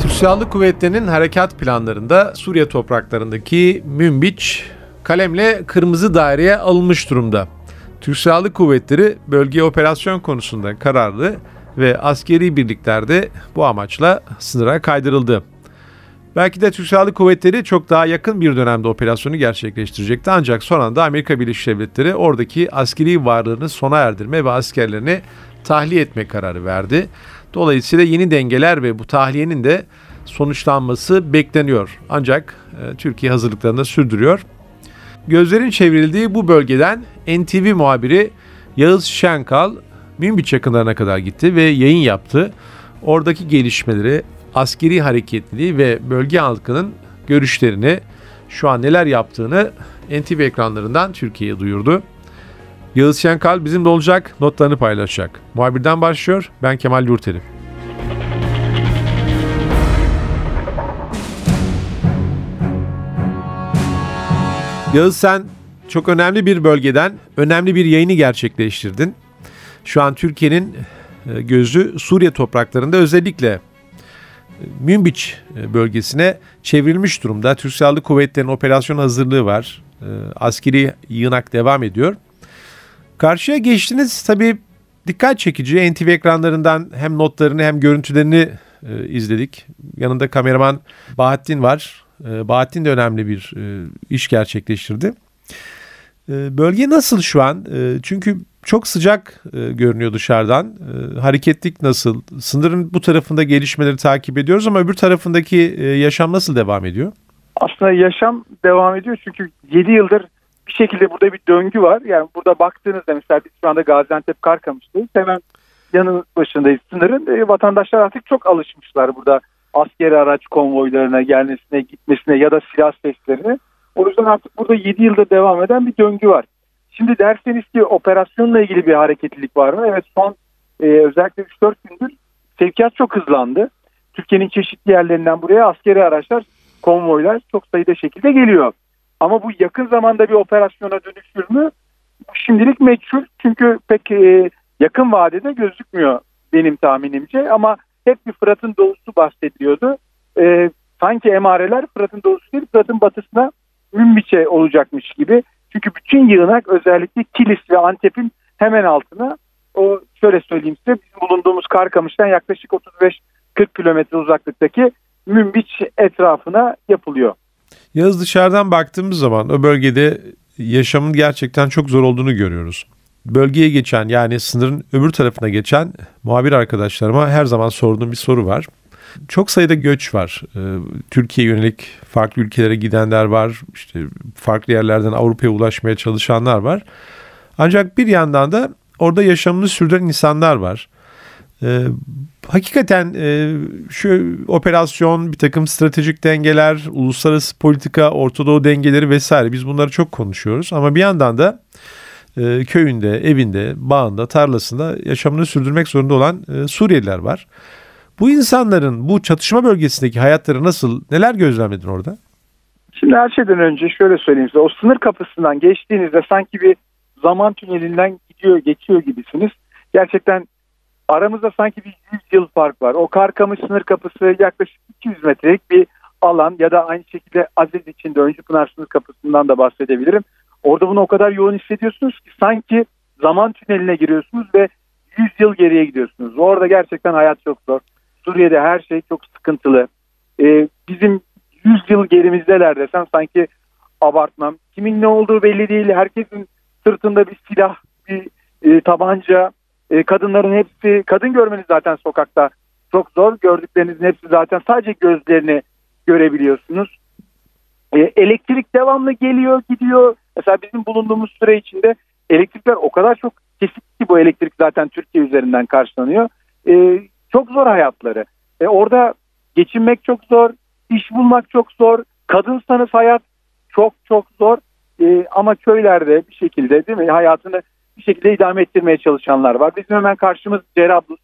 Türk Silahlı Kuvvetleri'nin harekat planlarında Suriye topraklarındaki Münbiç kalemle kırmızı daireye alınmış durumda. Türk Silahlı Kuvvetleri bölge operasyon konusunda kararlı ve askeri birliklerde bu amaçla sınıra kaydırıldı. Belki de Türk Silahlı Kuvvetleri çok daha yakın bir dönemde operasyonu gerçekleştirecekti ancak son anda Amerika Birleşik Devletleri oradaki askeri varlığını sona erdirme ve askerlerini tahliye etme kararı verdi. Dolayısıyla yeni dengeler ve bu tahliyenin de sonuçlanması bekleniyor. Ancak e, Türkiye hazırlıklarını da sürdürüyor. Gözlerin çevrildiği bu bölgeden NTV muhabiri Yağız Şenkal Münbiç yakınlarına kadar gitti ve yayın yaptı. Oradaki gelişmeleri, askeri hareketliliği ve bölge halkının görüşlerini, şu an neler yaptığını NTV ekranlarından Türkiye'ye duyurdu. Yağız Şenkal bizimle olacak, notlarını paylaşacak. Muhabirden başlıyor, ben Kemal Yurteli. Yağız sen çok önemli bir bölgeden önemli bir yayını gerçekleştirdin. Şu an Türkiye'nin e, gözü Suriye topraklarında özellikle e, Münbiç e, bölgesine çevrilmiş durumda. Türk Silahlı Kuvvetleri'nin operasyon hazırlığı var. Askeri yığınak devam ediyor. Karşıya geçtiniz tabii dikkat çekici. NTV ekranlarından hem notlarını hem görüntülerini izledik. Yanında kameraman Bahattin var. Bahattin de önemli bir iş gerçekleştirdi. Bölge nasıl şu an? Çünkü çok sıcak e, görünüyor dışarıdan. E, hareketlik nasıl? Sınırın bu tarafında gelişmeleri takip ediyoruz ama öbür tarafındaki e, yaşam nasıl devam ediyor? Aslında yaşam devam ediyor çünkü 7 yıldır bir şekilde burada bir döngü var. Yani burada baktığınızda mesela biz şu anda Gaziantep Karkamış'tayız. Hemen yanı başındayız sınırın. E, vatandaşlar artık çok alışmışlar burada askeri araç konvoylarına gelmesine, gitmesine ya da silah seslerine. O yüzden artık burada 7 yılda devam eden bir döngü var. Şimdi derseniz ki operasyonla ilgili bir hareketlilik var mı? Evet son e, özellikle 3-4 gündür sevkiyat çok hızlandı. Türkiye'nin çeşitli yerlerinden buraya askeri araçlar, konvoylar çok sayıda şekilde geliyor. Ama bu yakın zamanda bir operasyona dönüşür mü? Şimdilik meçhul çünkü pek e, yakın vadede gözükmüyor benim tahminimce ama hep bir Fırat'ın doğusu bahsediliyordu. E, sanki emareler Fırat'ın doğusu değil Fırat'ın batısına Münbiç'e olacakmış gibi. Çünkü bütün yığınak özellikle Kilis ve Antep'in hemen altına o şöyle söyleyeyim size bizim bulunduğumuz Karkamış'tan yaklaşık 35-40 kilometre uzaklıktaki Münbiç etrafına yapılıyor. Yaz dışarıdan baktığımız zaman o bölgede yaşamın gerçekten çok zor olduğunu görüyoruz. Bölgeye geçen yani sınırın öbür tarafına geçen muhabir arkadaşlarıma her zaman sorduğum bir soru var. Çok sayıda göç var. Ee, Türkiye yönelik farklı ülkelere gidenler var. İşte farklı yerlerden Avrupa'ya ulaşmaya çalışanlar var. Ancak bir yandan da orada yaşamını sürdüren insanlar var. Ee, hakikaten e, şu operasyon, bir takım stratejik dengeler, uluslararası politika, Ortadoğu dengeleri vesaire biz bunları çok konuşuyoruz. Ama bir yandan da e, köyünde, evinde, bağında, tarlasında yaşamını sürdürmek zorunda olan e, Suriyeliler var. Bu insanların bu çatışma bölgesindeki hayatları nasıl, neler gözlemledin orada? Şimdi her şeyden önce şöyle söyleyeyim size. O sınır kapısından geçtiğinizde sanki bir zaman tünelinden gidiyor, geçiyor gibisiniz. Gerçekten aramızda sanki bir 100 yıl fark var. O Karkamış sınır kapısı yaklaşık 200 metrelik bir alan ya da aynı şekilde Aziz içinde Öncü Pınar sınır kapısından da bahsedebilirim. Orada bunu o kadar yoğun hissediyorsunuz ki sanki zaman tüneline giriyorsunuz ve 100 yıl geriye gidiyorsunuz. Orada gerçekten hayat çok zor. Suriye'de her şey çok sıkıntılı. Ee, bizim 100 yıl gerimizdeler desem sanki abartmam. Kimin ne olduğu belli değil. Herkesin sırtında bir silah, bir e, tabanca. E, kadınların hepsi, kadın görmeniz zaten sokakta çok zor. Gördüklerinizin hepsi zaten sadece gözlerini görebiliyorsunuz. E, elektrik devamlı geliyor, gidiyor. Mesela bizim bulunduğumuz süre içinde elektrikler o kadar çok kesik ki bu elektrik zaten Türkiye üzerinden karşılanıyor. E, çok zor hayatları. E, orada geçinmek çok zor, iş bulmak çok zor. Kadınsanız hayat çok çok zor e, ama köylerde bir şekilde değil mi hayatını bir şekilde idame ettirmeye çalışanlar var. Bizim hemen karşımız Cerablus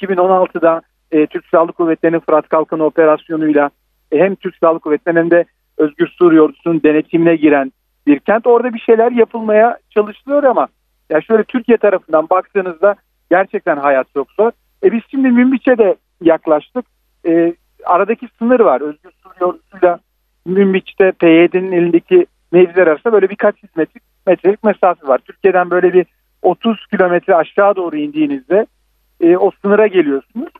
2016'da e, Türk Silahlı Kuvvetleri'nin Fırat Kalkanı operasyonuyla e, hem Türk Silahlı Kuvvetleri'nin hem de Özgür Suriye Ordusu'nun denetimine giren bir kent. Orada bir şeyler yapılmaya çalışılıyor ama ya şöyle Türkiye tarafından baktığınızda gerçekten hayat çok zor. E biz şimdi Münbiç'e de yaklaştık. E, aradaki sınır var. Özgür Suriye Ordusu'yla Münbiç'te PYD'nin elindeki mevziler arasında böyle birkaç yüz metrelik, mesafe var. Türkiye'den böyle bir 30 kilometre aşağı doğru indiğinizde e, o sınıra geliyorsunuz.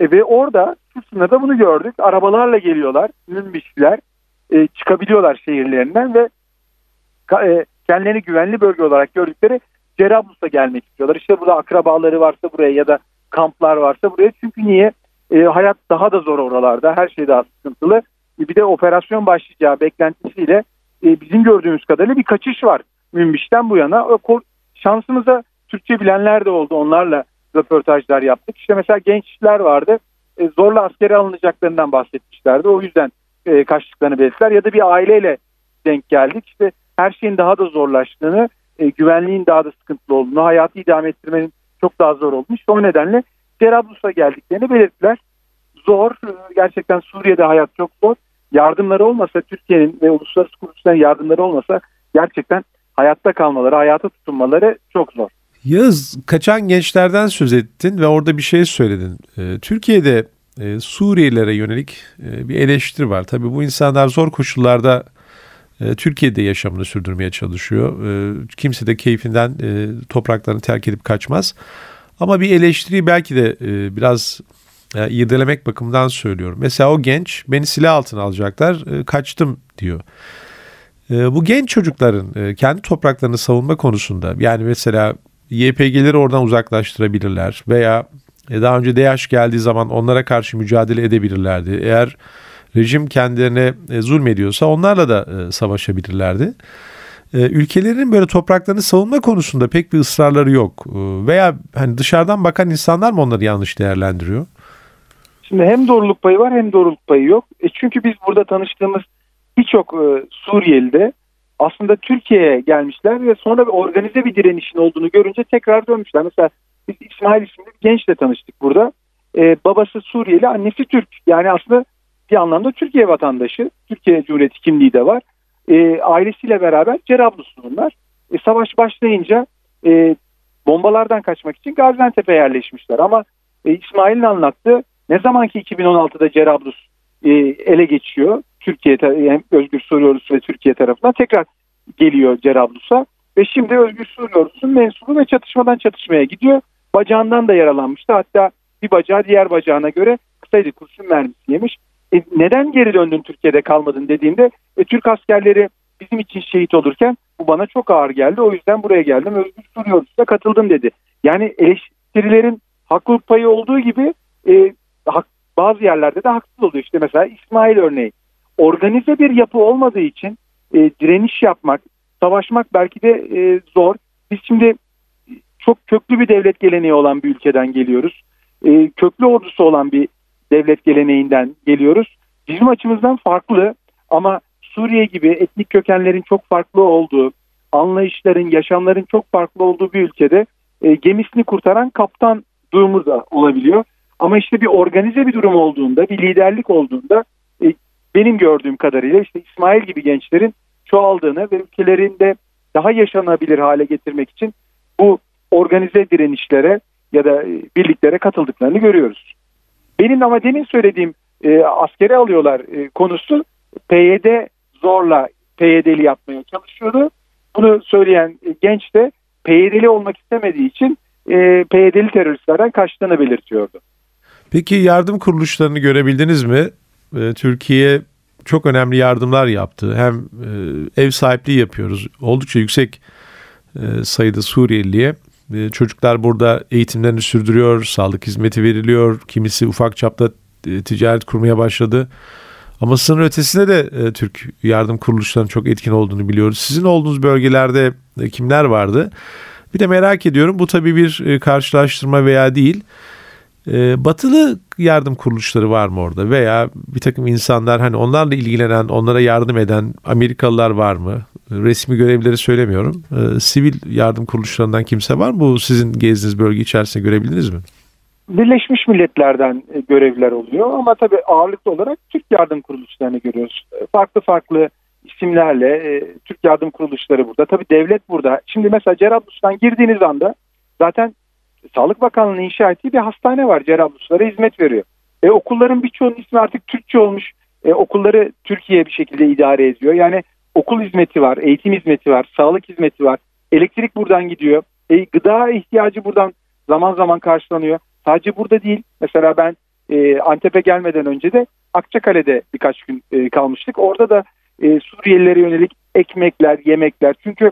E, ve orada şu sınırda bunu gördük. Arabalarla geliyorlar, Münbiçliler. E, çıkabiliyorlar şehirlerinden ve e, kendilerini güvenli bölge olarak gördükleri Cerablus'a gelmek istiyorlar. İşte burada akrabaları varsa buraya ya da kamplar varsa buraya. Çünkü niye? E, hayat daha da zor oralarda. Her şey daha sıkıntılı. E, bir de operasyon başlayacağı beklentisiyle e, bizim gördüğümüz kadarıyla bir kaçış var Münbiş'ten bu yana. Şansımıza Türkçe bilenler de oldu. Onlarla röportajlar yaptık. İşte mesela gençler vardı. E, zorla askere alınacaklarından bahsetmişlerdi. O yüzden e, kaçtıklarını belirttiler. Ya da bir aileyle denk geldik. İşte her şeyin daha da zorlaştığını, e, güvenliğin daha da sıkıntılı olduğunu, hayatı idame ettirmenin çok daha zor. İşte o nedenle Cerablus'a geldiklerini belirttiler. Zor, gerçekten Suriye'de hayat çok zor. Yardımları olmasa, Türkiye'nin ve uluslararası kuruluşların yardımları olmasa gerçekten hayatta kalmaları, hayata tutunmaları çok zor. Yağız, kaçan gençlerden söz ettin ve orada bir şey söyledin. Ee, Türkiye'de e, Suriyelilere yönelik e, bir eleştiri var. Tabii bu insanlar zor koşullarda e, Türkiye'de yaşamını sürdürmeye çalışıyor. E, kimse de keyfinden topraklarını terk edip kaçmaz. Ama bir eleştiriyi belki de biraz e, irdelemek bakımından söylüyorum. Mesela o genç beni silah altına alacaklar kaçtım diyor. Bu genç çocukların kendi topraklarını savunma konusunda yani mesela YPG'leri oradan uzaklaştırabilirler veya daha önce DH geldiği zaman onlara karşı mücadele edebilirlerdi. Eğer rejim kendilerine e, zulmediyorsa onlarla da e, savaşabilirlerdi. E, ülkelerinin böyle topraklarını savunma konusunda pek bir ısrarları yok. Veya hani dışarıdan bakan insanlar mı onları yanlış değerlendiriyor? Şimdi hem doğruluk payı var hem doğruluk payı yok. E çünkü biz burada tanıştığımız birçok e, Suriyeli de aslında Türkiye'ye gelmişler ve sonra bir organize bir direnişin olduğunu görünce tekrar dönmüşler. Mesela biz İsmail isimli bir gençle tanıştık burada. E, babası Suriyeli, annesi Türk. Yani aslında bir anlamda Türkiye vatandaşı. Türkiye Cumhuriyeti kimliği de var. E, ailesiyle beraber Cerabluslu bunlar. E, savaş başlayınca e, bombalardan kaçmak için Gaziantep'e yerleşmişler. Ama e, İsmail'in anlattığı ne zamanki 2016'da Cerablus e, ele geçiyor. Türkiye yani Özgür Suriye ve Türkiye tarafından tekrar geliyor Cerablus'a ve şimdi Özgür Suriye mensubu ve çatışmadan çatışmaya gidiyor. Bacağından da yaralanmıştı. Hatta bir bacağı diğer bacağına göre kısaydı kurşun mermisi yemiş e, neden geri döndün Türkiye'de kalmadın dediğimde e, Türk askerleri bizim için şehit olurken bu bana çok ağır geldi. O yüzden buraya geldim. Özgür Suriye katıldım dedi. Yani eleştirilerin haklılık payı olduğu gibi e, hak, bazı yerlerde de haksız oluyor. İşte mesela İsmail örneği. Organize bir yapı olmadığı için e, direniş yapmak, savaşmak belki de e, zor. Biz şimdi çok köklü bir devlet geleneği olan bir ülkeden geliyoruz. E, köklü ordusu olan bir devlet geleneğinden geliyoruz. Bizim açımızdan farklı ama Suriye gibi etnik kökenlerin çok farklı olduğu, anlayışların, yaşamların çok farklı olduğu bir ülkede e, gemisini kurtaran kaptan durumu da olabiliyor. Ama işte bir organize bir durum olduğunda, bir liderlik olduğunda e, benim gördüğüm kadarıyla işte İsmail gibi gençlerin çoğaldığını ve ülkelerinde daha yaşanabilir hale getirmek için bu organize direnişlere ya da e, birliklere katıldıklarını görüyoruz. Benim ama demin söylediğim e, askere alıyorlar e, konusu PYD zorla PYD'li yapmaya çalışıyordu. Bunu söyleyen e, genç de PYD'li olmak istemediği için e, PYD'li teröristlerden kaçtığını belirtiyordu. Peki yardım kuruluşlarını görebildiniz mi? E, Türkiye çok önemli yardımlar yaptı. Hem e, ev sahipliği yapıyoruz. Oldukça yüksek e, sayıda Suriyeliye çocuklar burada eğitimlerini sürdürüyor, sağlık hizmeti veriliyor. Kimisi ufak çapta e, ticaret kurmaya başladı. Ama sınır ötesinde de e, Türk yardım kuruluşlarının çok etkin olduğunu biliyoruz. Sizin olduğunuz bölgelerde e, kimler vardı? Bir de merak ediyorum bu tabii bir karşılaştırma veya değil. E, batılı yardım kuruluşları var mı orada veya bir takım insanlar hani onlarla ilgilenen, onlara yardım eden Amerikalılar var mı? Resmi görevlileri söylemiyorum. E, sivil yardım kuruluşlarından kimse var mı? Bu sizin gezdiğiniz bölge içerisinde görebildiniz mi? Birleşmiş Milletler'den e, görevliler oluyor ama tabii ağırlıklı olarak Türk yardım kuruluşlarını görüyoruz. E, farklı farklı isimlerle e, Türk yardım kuruluşları burada. Tabii devlet burada. Şimdi mesela Cerrahpaşa'dan girdiğiniz anda zaten Sağlık Bakanlığı'nın inşa ettiği bir hastane var. Cerrahpaşa'lara hizmet veriyor. E, okulların birçoğunun ismi artık Türkçe olmuş. E, okulları Türkiye bir şekilde idare ediyor. Yani okul hizmeti var, eğitim hizmeti var, sağlık hizmeti var. Elektrik buradan gidiyor. E, gıda ihtiyacı buradan zaman zaman karşılanıyor. Sadece burada değil. Mesela ben e, Antep'e gelmeden önce de Akçakale'de birkaç gün e, kalmıştık. Orada da e, Suriyelilere yönelik ekmekler, yemekler. Çünkü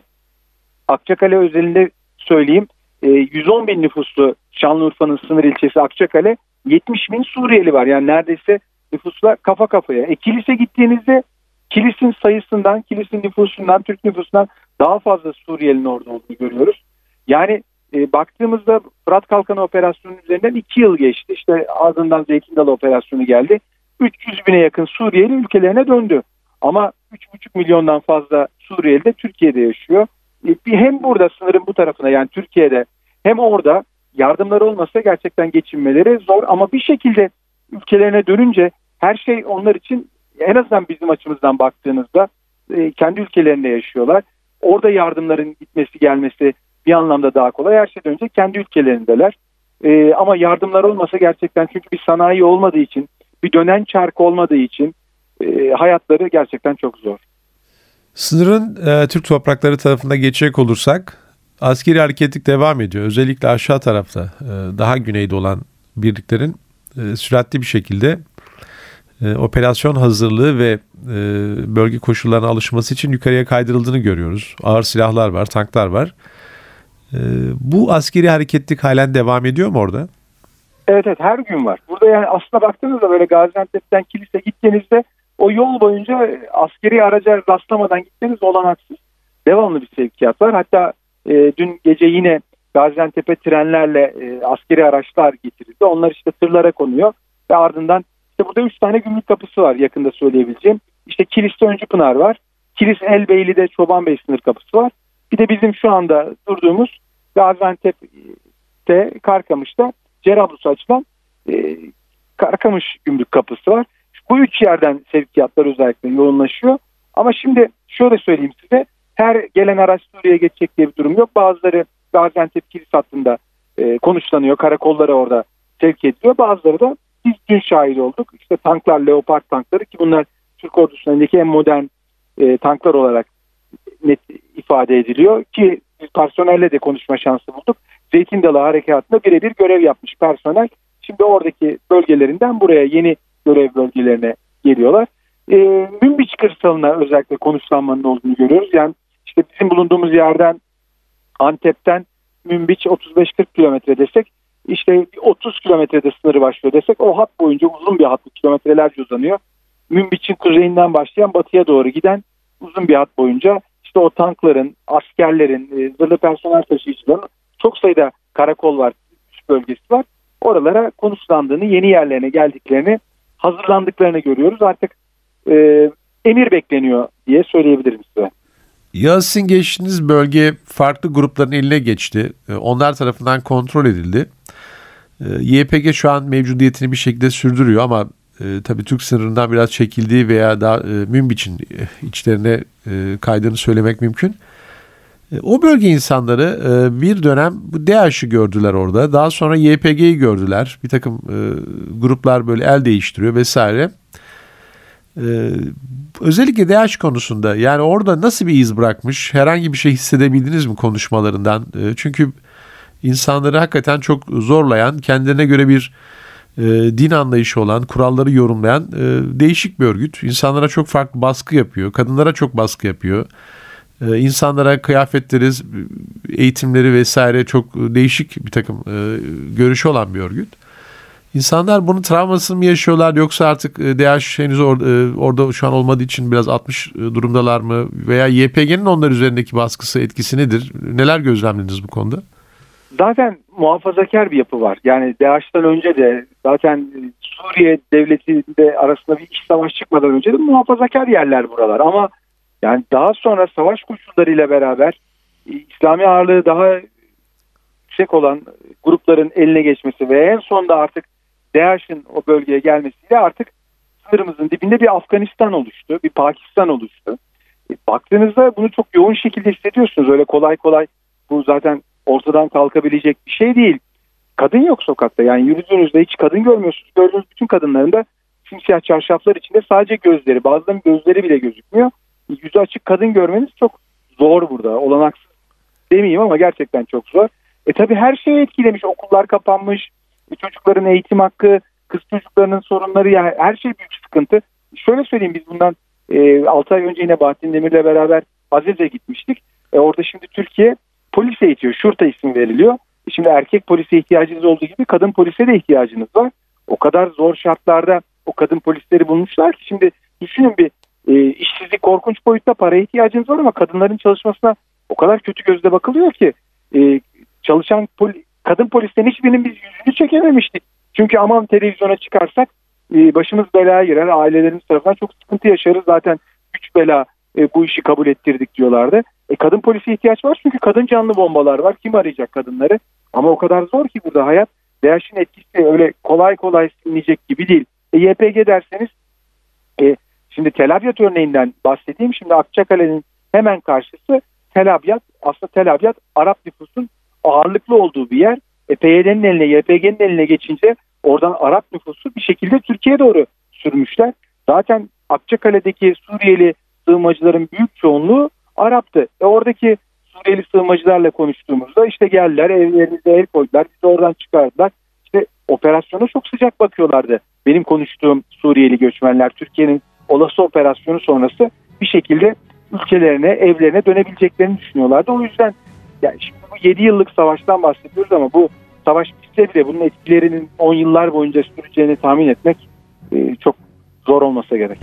Akçakale özelinde söyleyeyim e, 110 bin nüfuslu Şanlıurfa'nın sınır ilçesi Akçakale 70 bin Suriyeli var. Yani neredeyse nüfusla kafa kafaya. E, kilise gittiğinizde kilisin sayısından, kilisin nüfusundan, Türk nüfusundan daha fazla Suriyelinin orada olduğunu görüyoruz. Yani e, baktığımızda Fırat Kalkanı operasyonu üzerinden 2 yıl geçti. İşte ardından Zeytin Dalı operasyonu geldi. 300 bine yakın Suriyeli ülkelerine döndü. Ama 3,5 milyondan fazla Suriyeli de Türkiye'de yaşıyor. E, hem burada sınırın bu tarafına yani Türkiye'de hem orada yardımlar olmasa gerçekten geçinmeleri zor ama bir şekilde ülkelerine dönünce her şey onlar için en azından bizim açımızdan baktığınızda e, kendi ülkelerinde yaşıyorlar. Orada yardımların gitmesi gelmesi bir anlamda daha kolay. Her şeyden önce kendi ülkelerindeler. E, ama yardımlar olmasa gerçekten çünkü bir sanayi olmadığı için, bir dönen çark olmadığı için e, hayatları gerçekten çok zor. Sınırın e, Türk toprakları tarafında geçecek olursak askeri hareketlik devam ediyor. Özellikle aşağı tarafta e, daha güneyde olan birliklerin e, süratli bir şekilde e, operasyon hazırlığı ve e, bölge koşullarına alışması için yukarıya kaydırıldığını görüyoruz. Ağır silahlar var, tanklar var. E, bu askeri hareketlik halen devam ediyor mu orada? Evet evet her gün var. Burada yani aslında baktığınızda böyle Gaziantep'ten kilise gittiğinizde o yol boyunca askeri araca rastlamadan gitmeniz olanaksız. Devamlı bir sevkiyat var. Hatta e, dün gece yine Gaziantep'e trenlerle e, askeri araçlar getirildi. Onlar işte tırlara konuyor ve ardından işte burada üç tane gümrük kapısı var yakında söyleyebileceğim. İşte Kilis'te Öncü Pınar var. Kilis Elbeyli'de Çoban Bey sınır kapısı var. Bir de bizim şu anda durduğumuz Gaziantep'te Karkamış'ta Cerablus'a açılan e, Karkamış gümrük kapısı var. Bu üç yerden sevkiyatlar özellikle yoğunlaşıyor. Ama şimdi şöyle söyleyeyim size her gelen araç Suriye'ye geçecek diye bir durum yok. Bazıları Gaziantep kilis hattında e, konuşlanıyor. Karakolları orada sevk ediliyor. Bazıları da biz dün şahit olduk. İşte tanklar, Leopard tankları ki bunlar Türk ordusunun en modern e, tanklar olarak net ifade ediliyor. Ki biz personelle de konuşma şansı bulduk. Zeytin Dalı Harekatı'nda birebir görev yapmış personel. Şimdi oradaki bölgelerinden buraya yeni görev bölgelerine geliyorlar. E, Münbiç kırsalına özellikle konuşlanmanın olduğunu görüyoruz. Yani işte bizim bulunduğumuz yerden Antep'ten Münbiç 35-40 kilometre desek işte 30 kilometrede sınırı başlıyor desek o hat boyunca uzun bir hat kilometrelerce uzanıyor. Münbiç'in kuzeyinden başlayan batıya doğru giden uzun bir hat boyunca işte o tankların, askerlerin, e, zırhlı personel taşıyıcıların çok sayıda karakol var, bölgesi var. Oralara konuşlandığını, yeni yerlerine geldiklerini, hazırlandıklarını görüyoruz. Artık e, emir bekleniyor diye söyleyebilirim size. Yasin geçtiğiniz bölge farklı grupların eline geçti. E, onlar tarafından kontrol edildi. E, YPG şu an mevcudiyetini bir şekilde sürdürüyor ama e, tabii Türk sınırından biraz çekildiği veya daha e, Münbiç'in e, içlerine e, kaydığını söylemek mümkün. E, o bölge insanları e, bir dönem bu DAEŞ'i gördüler orada. Daha sonra YPG'yi gördüler. Bir takım e, gruplar böyle el değiştiriyor vesaire. Özellikle DH konusunda yani orada nasıl bir iz bırakmış? Herhangi bir şey hissedebildiniz mi konuşmalarından? Çünkü insanları hakikaten çok zorlayan, kendine göre bir din anlayışı olan, kuralları yorumlayan değişik bir örgüt. İnsanlara çok farklı baskı yapıyor, kadınlara çok baskı yapıyor. E, insanlara kıyafetleri, eğitimleri vesaire çok değişik bir takım e, görüşü olan bir örgüt. İnsanlar bunun travmasını mı yaşıyorlar yoksa artık e, DH henüz or, e, orada şu an olmadığı için biraz 60 e, durumdalar mı? Veya YPG'nin onlar üzerindeki baskısı etkisi nedir? Neler gözlemlediniz bu konuda? Zaten muhafazakar bir yapı var. Yani DAEŞ'ten önce de zaten Suriye devletiyle arasında bir iç savaş çıkmadan önce de muhafazakar yerler buralar. Ama yani daha sonra savaş koşullarıyla beraber e, İslami ağırlığı daha yüksek olan grupların eline geçmesi ve en sonunda artık DAEŞ'in o bölgeye gelmesiyle artık sınırımızın dibinde bir Afganistan oluştu, bir Pakistan oluştu. E, baktığınızda bunu çok yoğun şekilde hissediyorsunuz. Öyle kolay kolay bu zaten ortadan kalkabilecek bir şey değil. Kadın yok sokakta. Yani yürüdüğünüzde hiç kadın görmüyorsunuz. Gördüğünüz bütün kadınların da simsiyah çarşaflar içinde sadece gözleri. Bazılarının gözleri bile gözükmüyor. Yüzü açık kadın görmeniz çok zor burada. Olanaksız demeyeyim ama gerçekten çok zor. E tabi her şeyi etkilemiş. Okullar kapanmış. E, çocukların eğitim hakkı, kız çocuklarının sorunları yani her şey büyük sıkıntı. Şöyle söyleyeyim biz bundan e, 6 ay önce yine Bahattin Demir'le beraber Aziz'e gitmiştik. E, orada şimdi Türkiye polis eğitiyor. Şurta ismi veriliyor. E, şimdi erkek polise ihtiyacınız olduğu gibi kadın polise de ihtiyacınız var. O kadar zor şartlarda o kadın polisleri bulmuşlar ki şimdi düşünün bir e, işsizlik korkunç boyutta paraya ihtiyacınız var ama kadınların çalışmasına o kadar kötü gözle bakılıyor ki e, çalışan poli, kadın polisten hiçbirinin biz yüzünü çekememiştik. Çünkü aman televizyona çıkarsak e, başımız belaya girer. Ailelerimiz tarafından çok sıkıntı yaşarız. Zaten güç bela e, bu işi kabul ettirdik diyorlardı. E, kadın polise ihtiyaç var çünkü kadın canlı bombalar var. Kim arayacak kadınları? Ama o kadar zor ki burada hayat. DAEŞ'in etkisi öyle kolay kolay silinecek gibi değil. E, YPG derseniz şimdi Tel Abyad örneğinden bahsedeyim. Şimdi Akçakale'nin hemen karşısı Tel Abyad. Aslında Tel Abyad Arap nüfusun ağırlıklı olduğu bir yer. E, PYD'nin eline, YPG'nin eline geçince oradan Arap nüfusu bir şekilde Türkiye'ye doğru sürmüşler. Zaten Akçakale'deki Suriyeli sığınmacıların büyük çoğunluğu Arap'tı. E, oradaki Suriyeli sığınmacılarla konuştuğumuzda işte geldiler evlerimize el koydular bizi oradan çıkardılar. İşte operasyona çok sıcak bakıyorlardı. Benim konuştuğum Suriyeli göçmenler Türkiye'nin olası operasyonu sonrası bir şekilde ülkelerine, evlerine dönebileceklerini düşünüyorlardı. O yüzden yani şimdi bu 7 yıllık savaştan bahsediyoruz ama bu savaş bitse bile bunun etkilerinin 10 yıllar boyunca süreceğini tahmin etmek e, çok zor olmasa gerek.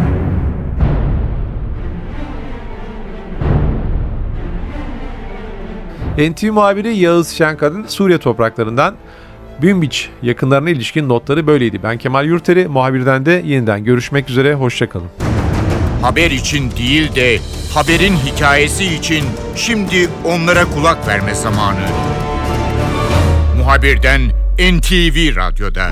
NTV muhabiri Yağız Şenkadın Suriye topraklarından Bünbiç yakınlarına ilişkin notları böyleydi. Ben Kemal Yurteri, muhabirden de yeniden görüşmek üzere, hoşçakalın. Haber için değil de haberin hikayesi için şimdi onlara kulak verme zamanı. Muhabirden NTV Radyo'da.